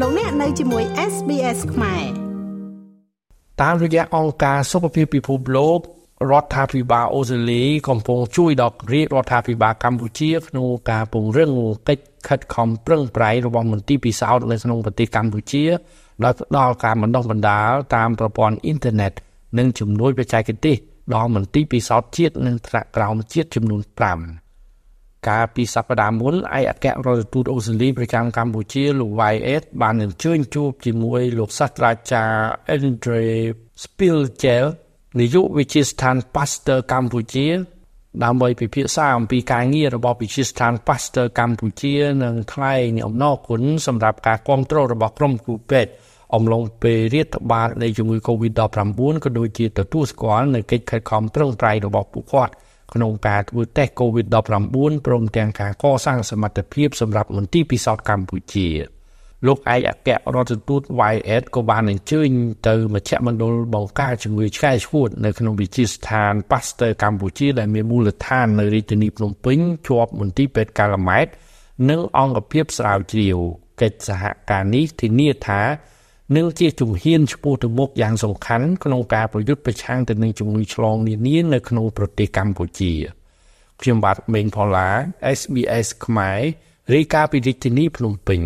លោកអ្នកនៅជាមួយ SBS ខ្មែរតាមរយៈអង្គការសុខភាពពិភពលោករដ្ឋាភិបាលអូស្ត្រាលីកំពុងជួយដល់រាជរដ្ឋាភិបាលកម្ពុជាក្នុងការពង្រឹងកិច្ចខិតខំប្រឹងប្រែងរបស់មន្ទីរពិសោធន៍នៅក្នុងប្រទេសកម្ពុជាដោយផ្ដល់ការបណ្ដុះបណ្ដាលតាមប្រព័ន្ធអ៊ីនធឺណិតនិងជំនួយបច្ចេកទេសដល់មន្ទីរពិសោធន៍ជាតិនិងថ្នាក់ក្រោមជាតិចំនួន5 កាលពីសប្តាហ៍មុនឯកអគ្គរដ្ឋទូតអូស្ត្រាលីប្រចាំកម្ពុជាលោក YS បានអញ្ជើញជួបជាមួយលោកសាស្ត្រាចារ្យ Andre Spilchel នាយកវិទ្យាស្ថាន Pasteur កម្ពុជាដើម្បីពិភាក្សាអំពីការងាររបស់វិទ្យាស្ថាន Pasteur កម្ពុជានិងថ្លែងអំណរគុណសម្រាប់ការគ្រប់គ្រងរបស់ក្រុមគ្រូពេទ្យអំឡុងពេលរាតត្បាតនៃជំងឺ Covid-19 ក៏ដូចជាទទួលស្គាល់នៅកិច្ចខិតខំប្រឹងប្រែងរបស់ពួកគាត់ ក្នុងការធ្វើតេស្ត Covid-19 ព្រមទាំងការកសាងសមត្ថភាពសម្រាប់មន្ទីរពិសោធន៍កម្ពុជាលោកឯកអគ្គរដ្ឋទូត YS ក៏បានអញ្ជើញទៅមជ្ឈមណ្ឌលបង្ការជំងឺឆ្កែឆ្កួតនៅក្នុងវិទ្យាស្ថាន Pasteur កម្ពុជាដែលមានមូលដ្ឋាននៅរាជធានីភ្នំពេញជាប់មន្ទីរពេទ្យកាឡាម៉ែតនិងអង្គភាពស្រាវជ្រាវកិច្ចសហការនេះធានាថា នឹងជាជំហានឆ្ពោះទៅមុខយ៉ាងសំខាន់ក្នុងការប្រយុទ្ធប្រឆាំងទៅនឹងជំងឺឆ្លងនានានៅក្នុងប្រទេសកម្ពុជាខ្ញុំបាទមេងផល្លា SBS ខ្មែររាយការណ៍ពីរាជធានីភ្នំពេញ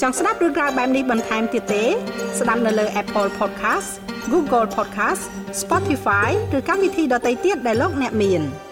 ចង់ស្ដាប់រឿងក្រៅបែបនេះបន្ថែមទៀតទេ ស្ដាប់នៅលើ Apple Podcast Google Podcast Spotify ឬកម្មវិធីដទៃទៀតដែលលោកអ្នកមាន។